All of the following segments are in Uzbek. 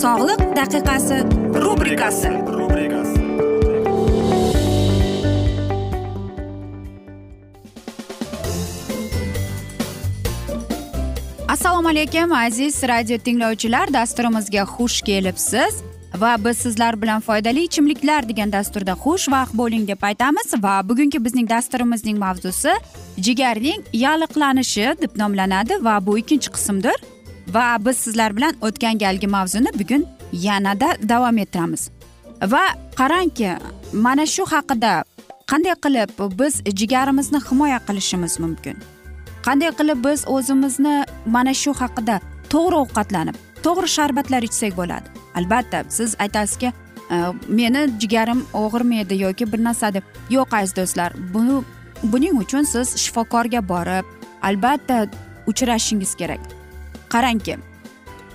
Sog'liq daqiqasi rubrikasi. Assalomu alaykum aziz radio tinglovchilar. Dasturimizga xush kelibsiz va biz sizlar bilan foydali ichimliklar degan dasturda xushvaqt bo'ling deb aytamiz va bugungi bizning dasturimizning mavzusi jigarning yalliqlanishi deb nomlanadi va bu ikkinchi qismdir. Va biz sizlar bilan o'tgan galgi mavzuni bugun yanada davom ettiramiz. Va qarangki mana shu haqida qanday qilib biz jigarimizni himoya qilishimiz mumkin? Qanday qilib biz o'zimizni mana shu haqida to'g'ri ovqatlanib to'g'ri sharbatlar ichsak bo'ladi? Albatta siz aytasizki e, meni jigarim og'irmaydi yoki bir narsa deb. Yo'q aziz do'stlar buni buning uchun siz shifokorga borib albatta uchrashishingiz kerak. Qarangki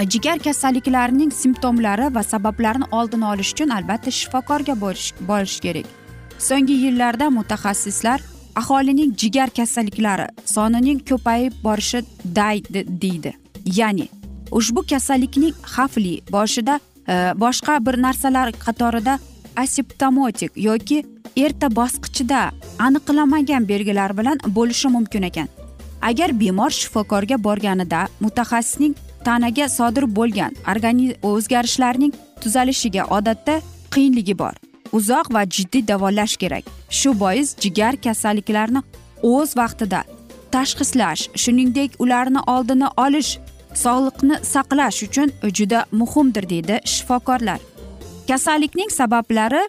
jigar kasalliklarining simptomlari va sabablarini oldini olish uchun albatta shifokorga borish kerak. So'nggi yillarda mutaxassislar aholining jigar kasalliklari sonining ko'payib borishi daydi deydi. Ya'ni ushbu kasallikning xavfli boshida e, boshqa bir narsalar qatorida asiptomotik yoki erta bosqichida aniqlanmagan belgilar bilan bo'lishi mumkin ekan. Agar bemor shifokorga borganida mutaxassisning tanaga sodir bo'lgan organizm o'zgarishlarning tuzalishiga odatda qiyinligi bor. Uzoq va jiddiy davolash kerak. Shu bois jigar kasalliklarini o'z vaqtida tashxislash shuningdek ularni oldini olish sog'liqni saqlash uchun juda muhimdir deydi shifokorlar. Kasallikning sabablari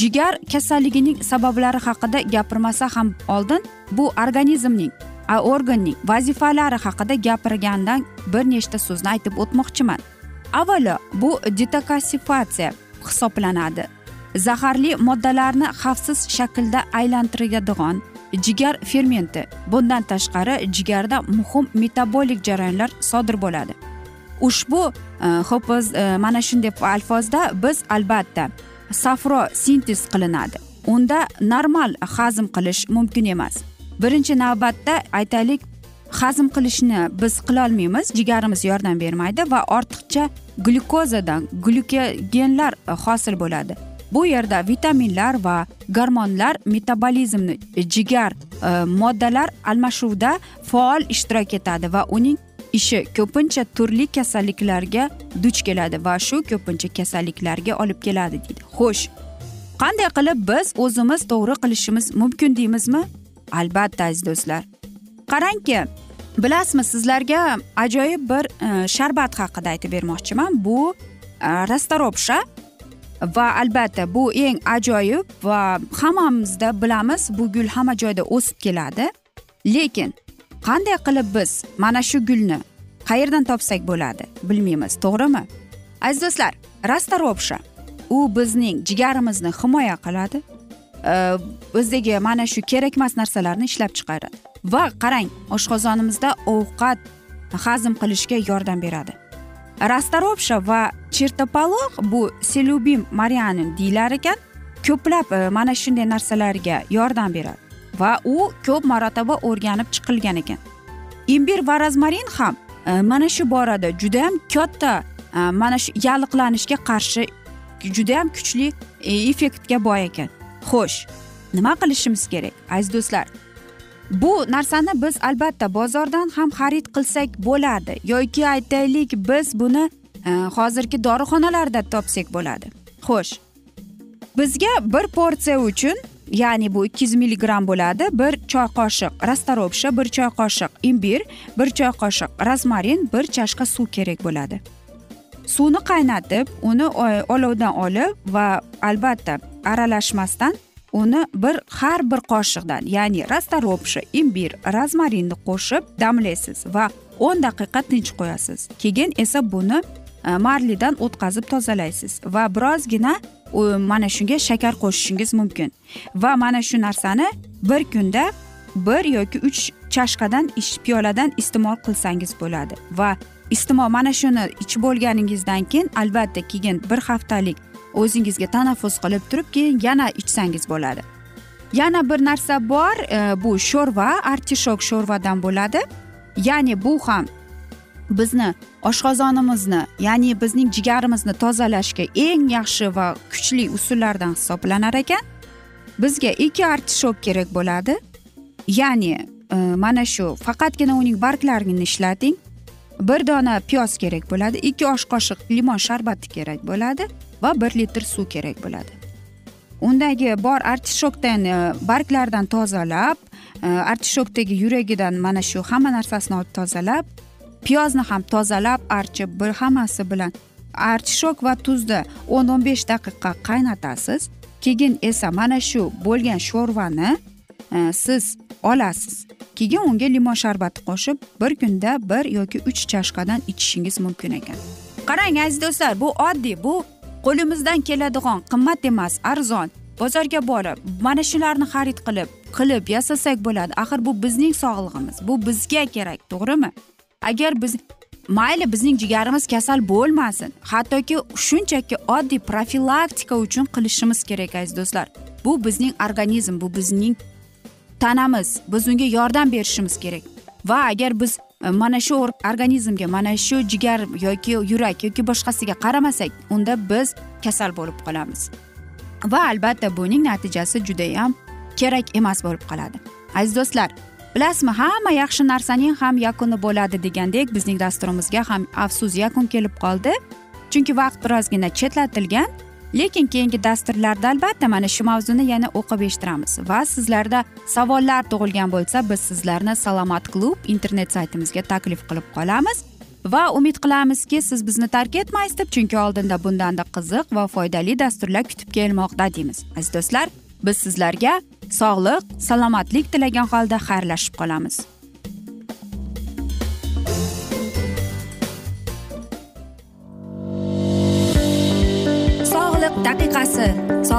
jigar kasalligining sabablari haqida gapirmasa ham oldin bu organizmning a, organning vazifalari haqida gapirgandan bir nechta so'zni aytib o'tmoqchiman. Avvalo bu detoksifikatsiya hisoblanadi. Zaharli moddalarni xavfsiz shaklda aylantiradigan jigar fermenti bundan tashqari jigarda muhim metabolik jarayonlar sodir bo'ladi. Ushbu e, ho'p biz e, mana shunday alfozda biz albatta safro sintez qilinadi. Unda normal hazm qilish mumkin emas. Birinchi navbatda aytaylik hazm qilishni biz qilolmaymiz jigarimiz yordam bermaydi va ortiqcha glyukozadan glyukogenlar e, hosil bo'ladi. Bu yerda vitaminlar va gormonlar metabolizmni e, jigar e, moddalar almashuvida faol ishtirok etadi va uning ishi ko'pincha turli kasalliklarga duch keladi va shu ko'pincha kasalliklarga olib keladi deydi. Xo'sh qanday qilib biz o'zimiz to'g'ri qilishimiz mumkin deymizmi? Albatta aziz do'stlar. Qarangki bilasizmi sizlarga ajoyib bir e, sharbat haqida aytib bermoqchiman. Bu e, rastaropsha va albatta bu eng ajoyib va hammamizda bilamiz bu gul hamma joyda o'sib keladi. Lekin qanday qilib biz mana shu gulni qayerdan topsak bo'ladi bilmaymiz to'g'rimi? Aziz do'stlar rastaropsha u bizning jigarimizni himoya qiladi Э, bizdagi mana shu kerakmas narsalarni ishlab chiqaradi va qarang oshqozonimizda ovqat hazm qilishga yordam beradi. Rastaropsha va chertopaloq bu selubim marianin deyilar ekan ko'plab e, mana shunday narsalarga yordam beradi. Va u ko'p marotaba o'rganib chiqilgan ekan. Imbir va rozmarin ham e, mana shu borada judayam katta e, mana shu yalliqlanishga qarshi judayam kuchli effektga boy ekan. Xo'sh nima qilishimiz kerak aziz do'stlar? Bu narsani biz albatta bozordan ham xarid qilsak bo'ladi yoki aytaylik biz buni e, hozirgi dorixonalarda topsak bo'ladi. Xo'sh bizga bir porsiya uchun ya'ni bu ikki yuz milligramm bo'ladi bir choy qoshiq rastarobsha bir choy qoshiq imbir bir choy qoshiq rozmarin bir chashka suv kerak bo'ladi. Suvni qaynatib uni e, olovdan olib va albatta aralashmasdan uni bir har bir qoshiqdan ya'ni rastaropsha imbir rozmarinni qo'shib damlaysiz va o'n daqiqa tinch qo'yasiz. Keyin esa buni e, marlidan o'tkazib tozalaysiz va birozgina mana shunga shakar qo'shishingiz mumkin. Va mana shu narsani bir kunda bir yoki uch chashkadan piyoladan iste'mol qilsangiz bo'ladi. Va iste'mol mana shuni ichib bo'lganingizdan keyin albatta keyin bir haftalik o'zingizga tanaffus qilib turib keyin yana ichsangiz bo'ladi. Yana bir narsa bor e, bu sho'rva artishok sho'rvadan bo'ladi. Ya'ni bu ham bizni oshqozonimizni ya'ni bizning jigarimizni tozalashga eng yaxshi va kuchli usullardan hisoblanar ekan. Bizga ikki artishok kerak bo'ladi. Ya'ni e, mana shu faqatgina uning barglarini ishlating. Bir dona piyoz kerak bo'ladi ikki osh qoshiq limon sharbati kerak bo'ladi. Va bir litr suv kerak bo'ladi. Undagi bor artishokdan e, barglardan tozalab e, artishokdagi yuragidan mana shu hamma narsasini olib tozalab piyozni ham tozalab archib bir hammasi bilan artishok va tuzni o'n o'n besh daqiqa qaynatasiz. Keyin esa mana shu bo'lgan sho'rvani e, siz olasiz. Keyin unga limon sharbati qo'shib bir kunda bir yoki uch chashkadan ichishingiz mumkin ekan. Qarang aziz do'stlar bu oddiy bu qo'limizdan keladigan qimmat emas arzon. Bozorga borib mana shularni xarid qilib qilib yasasak bo'ladi. Axir bu bizning sog'lig'imiz bu bizga kerak to'g'rimi? Agar biz mayli bizning jigarimiz kasal bo'lmasin. Hattoki shunchaki oddiy profilaktika uchun qilishimiz kerak aziz do'stlar. Bu bizning organizm bu bizning tanamiz. Biz unga yordam berishimiz kerak. Va agar biz Э, mana shu organizmga mana shu jigar yoki yurak yoki boshqasiga qaramasak unda biz kasal bo'lib qolamiz. Va albatta buning natijasi judayam kerak emas bo'lib qoladi. Aziz do'stlar bilasizmi hamma yaxshi narsaning ham yakuni bo'ladi degandek bizning dasturimizga ham afsus yakun kelib qoldi. Chunki vaqt birozgina chetlatilgan lekin keyingi dasturlarda albatta mana shu mavzuni yana o'qib eshittiramiz. Va sizlarda savollar tug'ilgan bo'lsa biz sizlarni salomat klub internet saytimizga taklif qilib qolamiz. Va umid qilamizki siz bizni tark etmaysiz deb chunki oldinda bundanda qiziq va foydali dasturlar kutib kelmoqda deymiz. Aziz do'stlar biz sizlarga sog'lik salomatlik tilagan holda xayrlashib qolamiz.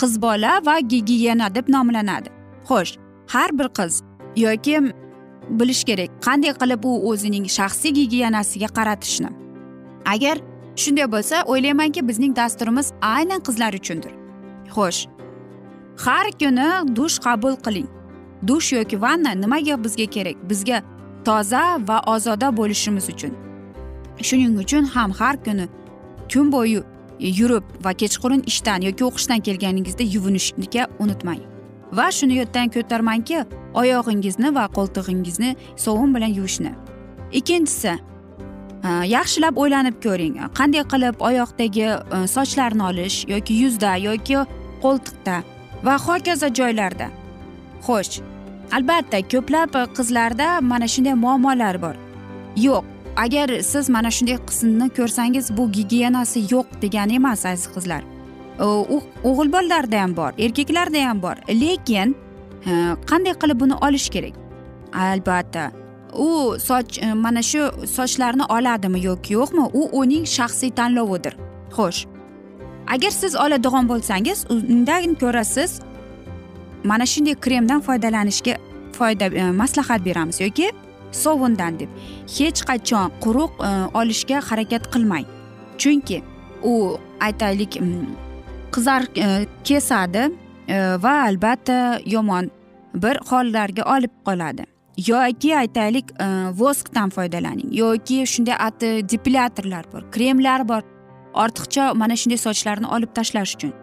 qiz bola va gigiyena deb nomlanadi. Xo'sh har bir qiz yoki bilish kerak qanday qilib u o'zining shaxsiy gigiyenasiga qaratishni. Agar shunday bo'lsa o'ylaymanki bizning dasturimiz aynan qizlar uchundir. Xo'sh har kuni dush qabul qiling. Dush yoki vanna nimaga bizga kerak? Bizga toza va ozoda bo'lishimiz uchun. Shuning uchun ham har kuni kun bo'yi yurib va kechqurun ishdan yoki o'qishdan kelganingizda yuvinishga unutmang. Va shuni yoddan ko'tarmangki oyog'ingizni va qo'ltig'ingizni sovun bilan yuvishni. Ikkinchisi e, yaxshilab o'ylanib ko'ring. Qanday qilib oyoqdagi e, sochlarni olish yoki yuzda yoki qo'ltiqda va hokazo joylarda. Xo'sh albatta ko'plab qizlarda mana shunday muammolar bor. Yo'q agar siz mana shunday qismni ko'rsangiz bu gigiyenasi yo'q degani emas aziz qizlar. O'g'il bolalarda ham bor erkaklarda ham bor. Lekin e, qanday qilib buni olish kerak? Albatta. U soch e, mana shu sochlarni oladimi yoki yo'qmi? U uning shaxsiy tanlovidir. Xo'sh. Agar siz oladigan bo'lsangiz undan ko'ra siz mana shunday kremdan foydalanishga foyda e, maslahat beramiz yoki sovundan deb. Hech qachon quruq e, olishga harakat qilmang. Chunki u aytaylik qizar e, kesadi e, va albatta yomon bir hollarga olib qoladi. Yoki aytaylik voskdan foydalaning. Yoki shunday ati depilyatorlar bor kremlar bor. Ortiqcha mana shunday sochlarni olib tashlash uchun.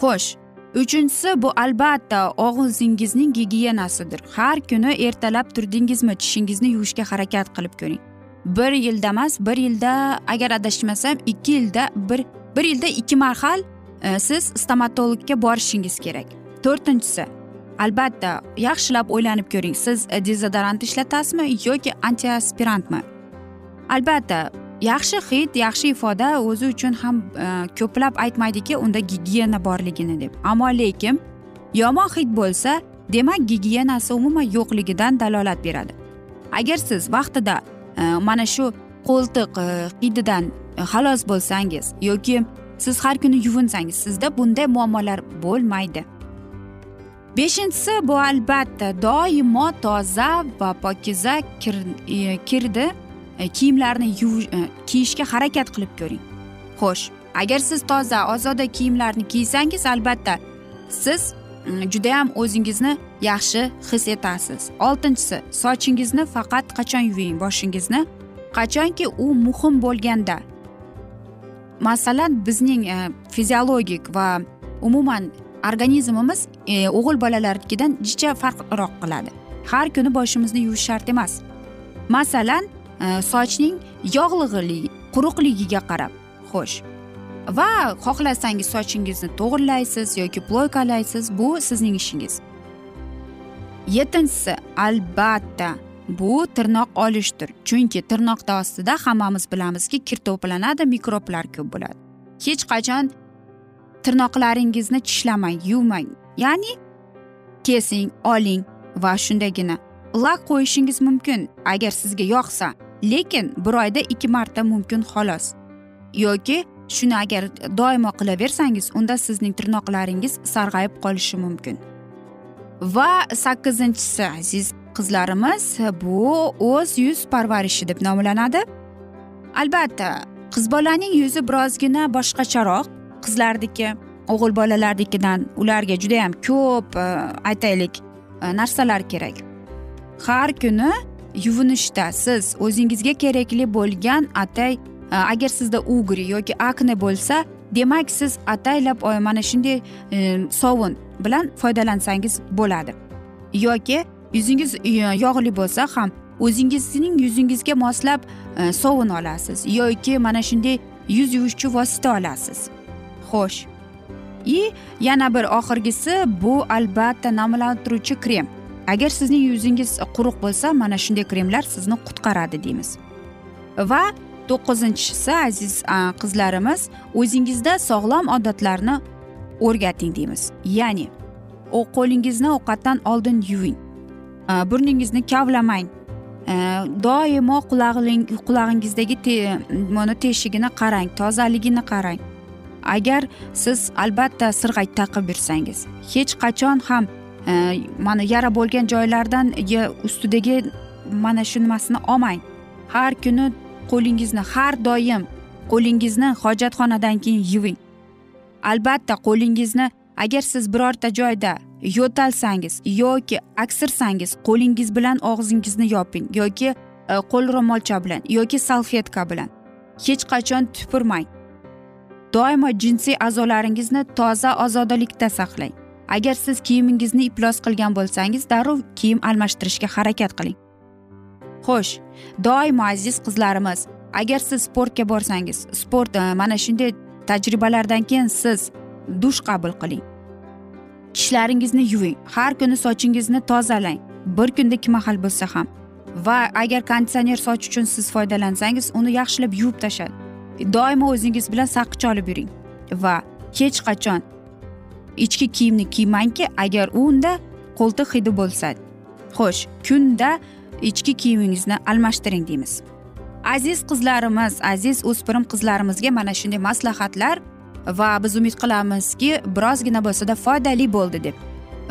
Xo'sh. Uchinchisi bu albatta og'zingizning gigiyenasidir. Har kuni ertalab turdingizmi tishingizni yuvishga harakat qilib ko'ring. Bir yilda emas bir yilda agar adashmasam ikki yilda bir bir yilda ikki marhal e, siz stomatologga borishingiz kerak. To'rtinchisi albatta yaxshilab o'ylanib ko'ring siz dezodorant ishlatasizmi yoki antiaspirantmi? Albatta yaxshi hid yaxshi ifoda o'zi uchun ham e, ko'plab aytmaydiki unda gigiyena borligini deb. Ammo lekin yomon hid bo'lsa demak gigiyenasi umuman yo'qligidan dalolat beradi. Agar siz vaqtida e, mana shu qo'ltiq e, hididan xalos bo'lsangiz yoki siz har kuni yuvinsangiz sizda bunday muammolar bo'lmaydi. Beshinchisi bu albatta doimo toza va pokiza kir, e, kirdi. E, kiyimlarni yuvish e, kiyishga harakat qilib ko'ring. Xo'sh agar siz toza ozoda kiyimlarni kiysangiz albatta siz e, judayam o'zingizni yaxshi his etasiz. Oltinchisi sochingizni faqat qachon yuving? Boshingizni qachonki u muhim bo'lganda. Masalan bizning fiziologik va umuman organizmimiz e, o'g'il bolalarnikidan jicha farqroq qiladi. Har kuni boshimizni yuvish shart emas. Masalan sochning yog'lig'ili quruqligiga qarab xo'sh va xohlasangiz sochingizni to'g'irlaysiz yoki ploykalaysiz bu sizning ishingiz yettinchisi albatta bu tirnoq olishdir chunki tirnoqni ostida hammamiz bilamizki kir to'planadi mikroblar ko'p bo'ladi hech qachon tirnoqlaringizni tishlamang yuvmang ya'ni kesing oling va shundagina lak qo'yishingiz mumkin agar sizga yoqsa lekin bir oyda ikki marta mumkin xolos. Yoki shuni agar doimo qilaversangiz unda sizning tirnoqlaringiz sarg'ayib qolishi mumkin. Va sakkizinchisi aziz qizlarimiz bu o'z yuz parvarishi deb nomlanadi. Albatta qiz bolaning yuzi birozgina boshqacharoq. Qizlarniki o'g'il bolalarnikidan ularga judayam ko'p e, aytaylik e, narsalar kerak. Har kuni yuvinishda siz o'zingizga kerakli bo'lgan atay e, agar sizda ugri yoki akne bo'lsa demak siz ataylab mana shunday e, sovun bilan foydalansangiz bo'ladi. Yoki yuzingiz e, yog'li bo'lsa ham o'zingizning yuzingizga moslab sovun olasiz yoki mana shunday yuz yuvuvchi vosita olasiz. Xo'sh. И yana bir oxirgisi bu albatta namlantiruvchi krem. Agar sizning yuzingiz quruq bo'lsa mana shunday kremlar sizni qutqaradi deymiz. Va to'qqizinchisi aziz qizlarimiz o'zingizda sog'lom odatlarni o'rgating deymiz. Ya'ni qo'lingizni ovqatdan oldin yuving. Burningizni kavlamang. Doimo qulog'ingizdagi mana teshigini qarang tozaligini qarang. Agar siz albatta sirg'ak taqib yursangiz hech qachon ham Э, mana yara bo'lgan joylardan ustidagi mana shu nimasini olmang. Har kuni qo'lingizni har doim qo'lingizni hojatxonadan keyin yuving. Albatta qo'lingizni agar siz birorta joyda yo'talsangiz yoki aksirsangiz qo'lingiz bilan og'zingizni yoping yoki e, qo'l ro'molcha bilan yoki salfetka bilan. Hech qachon tupurmang. Doimo jinsiy a'zolaringizni toza ozodalikda saqlang. Agar siz kiyimingizni iflos qilgan bo'lsangiz darrov kiyim almashtirishga harakat qiling. Xo'sh doimo aziz qizlarimiz agar siz sportga borsangiz sport e, mana shunday tajribalardan keyin siz dush qabul qiling. Tishlaringizni yuving har kuni sochingizni tozalang bir kunda ikki mahal bo'lsa ham. Va agar konditsioner soch uchun siz foydalansangiz uni yaxshilab yuvib tashlang. Doimo o'zingiz bilan saqich olib yuring. Va hech qachon ichki kiyimni kiymangki agar unda qo'ltiq hidi bo'lsa. Xo'sh kunda ichki kiyimingizni almashtiring deymiz. Aziz qizlarimiz aziz o'spirim qizlarimizga mana shunday maslahatlar va biz umid qilamizki birozgina bo'lsada foydali bo'ldi deb.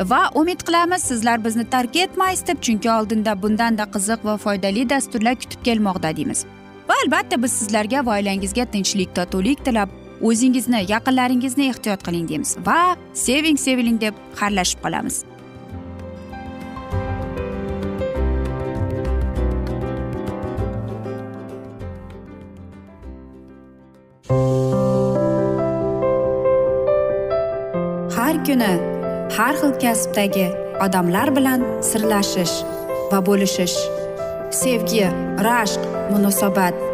Va umid qilamiz sizlar bizni tark etmaysiz deb chunki oldinda bundanda qiziq va foydali dasturlar kutib kelmoqda deymiz. Va albatta biz sizlarga va oilangizga tinchlik totuvlik tilab o'zingizni yaqinlaringizni ehtiyot qiling deymiz va seving seviling deb xayrlashib qolamiz. Har kuni har xil kasbdagi odamlar bilan sirlashish va bo'lishish. Sevgi rashq munosabat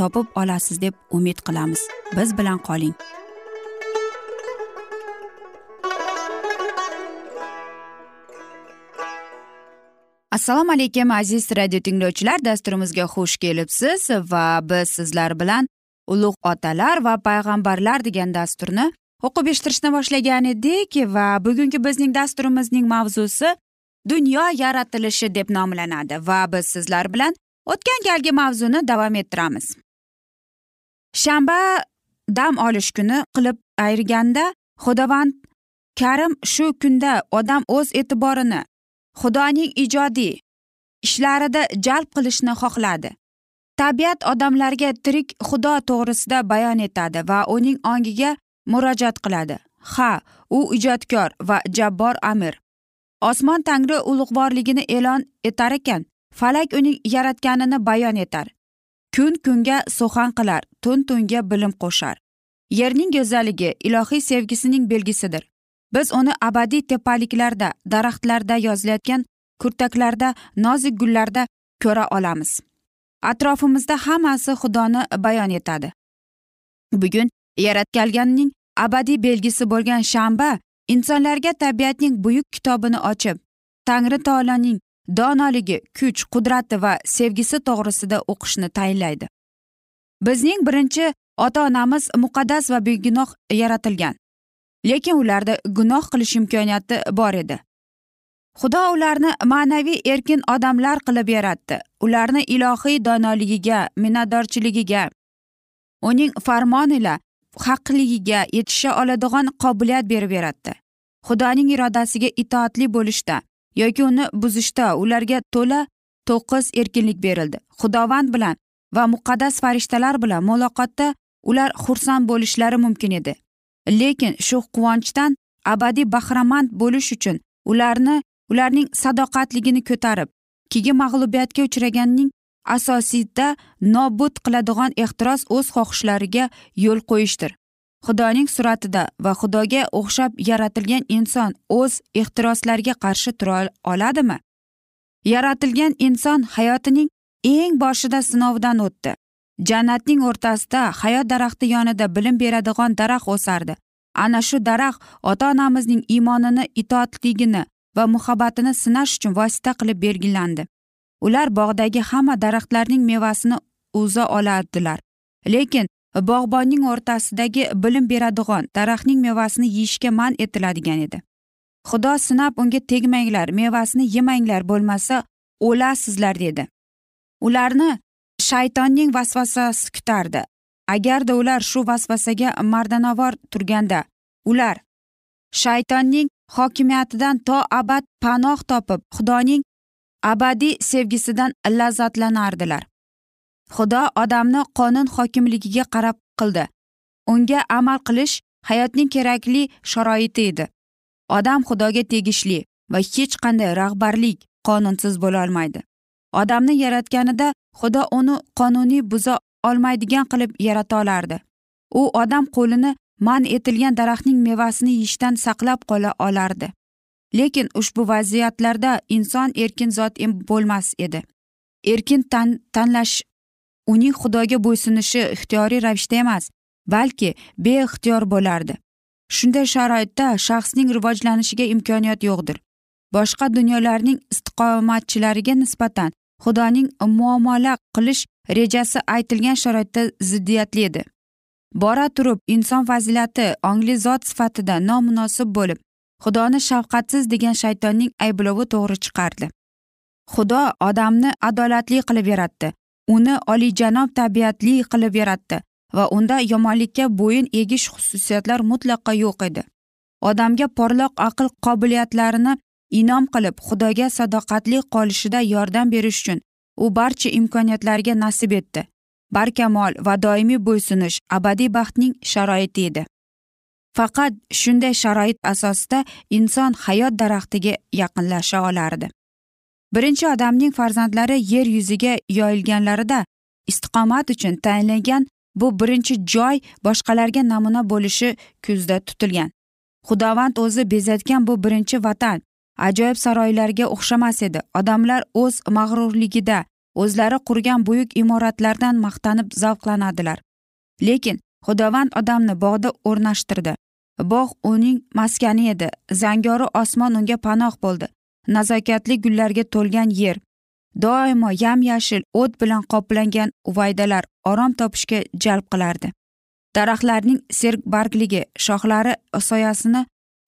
topib olasiz deb umid qilamiz. Biz bilan qoling. Assalomu alaykum aziz radio tinglovchilar. Dasturimizga xush kelibsiz va biz sizlar bilan ulug' otalar va payg'ambarlar degan dasturni o'qib eshittirishni boshlagan edik va bugungi bizning dasturimizning mavzusi dunyo yaratilishi deb nomlanadi va biz sizlar bilan o'tgan galgi mavzuni davom ettiramiz. Shanba dam olish kuni qilib ayirganda xudovand karim shu kunda odam o'z e'tiborini xudoning ijodiy ishlarida jalb qilishni xohladi. Tabiat odamlarga tirik xudo to'g'risida bayon etadi va uning ongiga murojaat qiladi. Ha u ijodkor va jabbor amir. Osmon tangri ulug'vorligini e'lon etar ekan falak uning yaratganini bayon etar. Kun kunga so'xan qilar. Tun tunga bilim qo'shar. Yerning go'zalligi ilohiy sevgisining belgisidir. Biz uni abadiy tepaliklarda daraxtlarda yozilayotgan kurtaklarda nozik gullarda ko'ra olamiz. Atrofimizda hammasi xudoni bayon etadi. Bugun yaratganning abadiy belgisi bo'lgan shanba insonlarga tabiatning buyuk kitobini ochib tangri taoloning donoligi kuch qudrati va sevgisi to'g'risida o'qishni tayinlaydi. Bizning birinchi ota onamiz muqaddas va begunoh yaratilgan. Lekin ularda gunoh qilish imkoniyati bor edi. Xudo ularni ma'naviy erkin odamlar qilib yaratdi. Ularni ilohiy donoligiga minnatdorchiligiga uning farmon ila haqligiga yetisha oladigan qobiliyat berib yaratdi. Xudoning irodasiga itoatli bo'lishda yoki uni buzishda ularga to'la to'qis erkinlik berildi. Xudovand bilan va muqaddas farishtalar bilan muloqotda ular xursand bo'lishlari mumkin edi. Lekin shu quvonchdan abadiy bahramand bo'lish uchun ularni ularning sadoqatligini ko'tarib keyin mag'lubiyatga uchraganning asosiyda nobud qiladigan ehtiros o'z xohishlariga yo'l qo'yishdir. Xudoning suratida va xudoga o'xshab yaratilgan inson o'z ehtiroslariga qarshi tura oladimi? Yaratilgan inson hayotining eng boshida sinovdan o'tdi. Jannatning o'rtasida hayot daraxti yonida bilim beradigan daraxt o'sardi. Ana shu daraxt ota onamizning iymonini itoatligini va muhabbatini sinash uchun vosita qilib belgilandi. Ular bog'dagi hamma daraxtlarning mevasini uza oladilar. Lekin bog'bonning o'rtasidagi bilim beradigan daraxtning mevasini yeyishga man etiladigan edi. Xudo sinab unga tegmanglar mevasini yemanglar bo'lmasa o'lasizlar dedi. Ularni shaytonning vasvasasi kutardi. Agarda ular shu vasvasaga mardanavor turganda ular shaytonning hokimiyatidan to abad panoh topib xudoning abadiy sevgisidan lazzatlanardilar. Xudo odamni qonun hokimligiga qarab qildi. Unga amal qilish hayotning kerakli sharoiti edi. Odam xudoga tegishli va hech qanday rahbarlik qonunsiz bo'lolmaydi odamni yaratganida xudo uni qonuniy buza olmaydigan qilib yarata olardi. U odam qo'lini man etilgan daraxtning mevasini yeyishdan saqlab qola olardi. Lekin ushbu vaziyatlarda inson erkin zot bo'lmas edi. Erkin tan tanlash uning xudoga bo'ysunishi ixtiyoriy ravishda emas balki beixtiyor bo'lardi. Shunday sharoitda shaxsning rivojlanishiga imkoniyat yo'qdir. Boshqa dunyolarning istiqomatchilariga nisbatan xudoning muomala qilish rejasi aytilgan sharoitda ziddiyatli edi. Bora turib inson fazilati ongli zot sifatida nomunosib bo'lib xudoni shafqatsiz degan shaytonning ayblovi to'g'ri chiqardi. Xudo odamni adolatli qilib yaratdi uni olijanob tabiatli qilib yaratdi va unda yomonlikka bo'yin egish xususiyatlar mutlaqo yo'q edi. Odamga porloq aql qobiliyatlarini inom qilib xudoga sadoqatli qolishida yordam berish uchun u barcha imkoniyatlarga nasib etdi. Barkamol va doimiy bo'ysunish abadiy baxtning sharoiti edi. Faqat shunday sharoit asosida inson hayot daraxtiga yaqinlasha olardi. Birinchi odamning farzandlari yer yuziga yoyilganlarida istiqomat uchun tayinlangan bu birinchi joy boshqalarga namuna bo'lishi ko'zda tutilgan. Xudovand o'zi bezatgan bu birinchi vatan ajoyib saroylarga o'xshamas edi. Odamlar o'z mag'rurligida o'zlari qurgan buyuk imoratlardan maqtanib zavqlanadilar. Lekin xudovand odamni bog'da o'rnashtirdi. Bog' uning maskani edi. Zangori osmon unga panoh bo'ldi. Nazokatli gullarga to'lgan yer doimo yam yashil o't bilan qoplangan uvaydalar orom topishga jalb qilardi. Daraxtlarning serbargligi shoxlari soyasini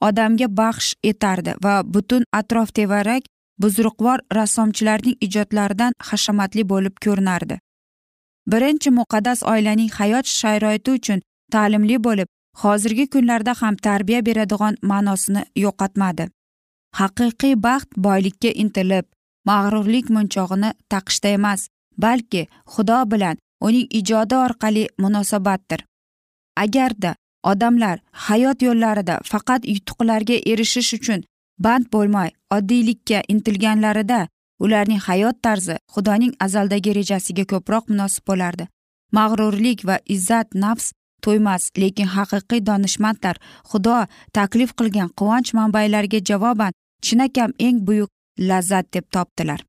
odamga baxsh etardi va butun atrof tevarak buzruqvor rassomchilarning ijodlaridan hashamatli bo'lib ko'rinardi. Birinchi muqaddas oilaning hayot sharoiti uchun ta'limli bo'lib hozirgi kunlarda ham tarbiya beradigan ma'nosini yo'qotmadi. Haqiqiy baxt boylikka intilib mag'rurlik munchog'ini taqishda emas balki xudo bilan uning ijodi orqali munosabatdir. Agarda odamlar hayot yo'llarida faqat yutuqlarga erishish uchun band bo'lmay oddiylikka intilganlarida ularning hayot tarzi xudoning azaldagi rejasiga ko'proq munosib bo'lardi. Mag'rurlik va izzat nafs to'ymas lekin haqiqiy donishmandlar xudo taklif qilgan quvonch manbalariga javoban chinakam eng buyuk lazzat deb topdilar.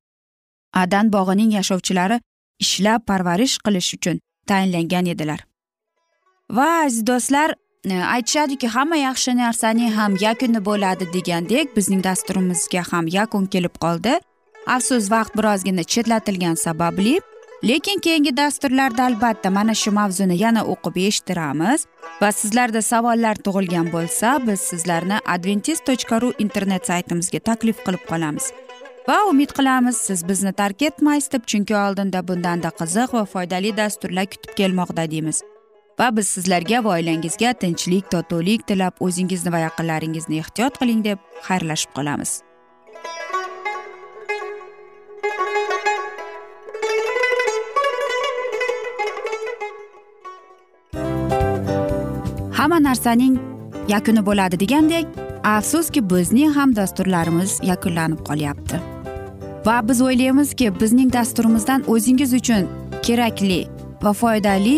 Adan bog'ining yashovchilari ishlab parvarish qilish uchun tayinlangan edilar. Va aziz do'stlar e, aytishadiki hamma yaxshi narsaning ham yakuni bo'ladi degandek bizning dasturimizga ham yakun kelib qoldi. Afsus vaqt birozgina chetlatilgani sababli lekin keyingi dasturlarda albatta mana shu mavzuni yana o'qib eshittiramiz va sizlarda savollar tug'ilgan bo'lsa biz sizlarni adventis tochka ru internet saytimizga taklif qilib qolamiz. Va umid qilamiz siz bizni tark etmaysiz deb chunki oldinda bundanda qiziq va foydali dasturlar kutib kelmoqda deymiz. Va biz sizlarga va oilangizga tinchlik totuvlik tilab o'zingizni va yaqinlaringizni ehtiyot qiling deb xayrlashib qolamiz. Hamma narsaning yakuni bo'ladi degandek afsuski bizning ham dasturlarimiz yakunlanib qolyapti. Va biz o'ylaymizki bizning dasturimizdan o'zingiz uchun kerakli va foydali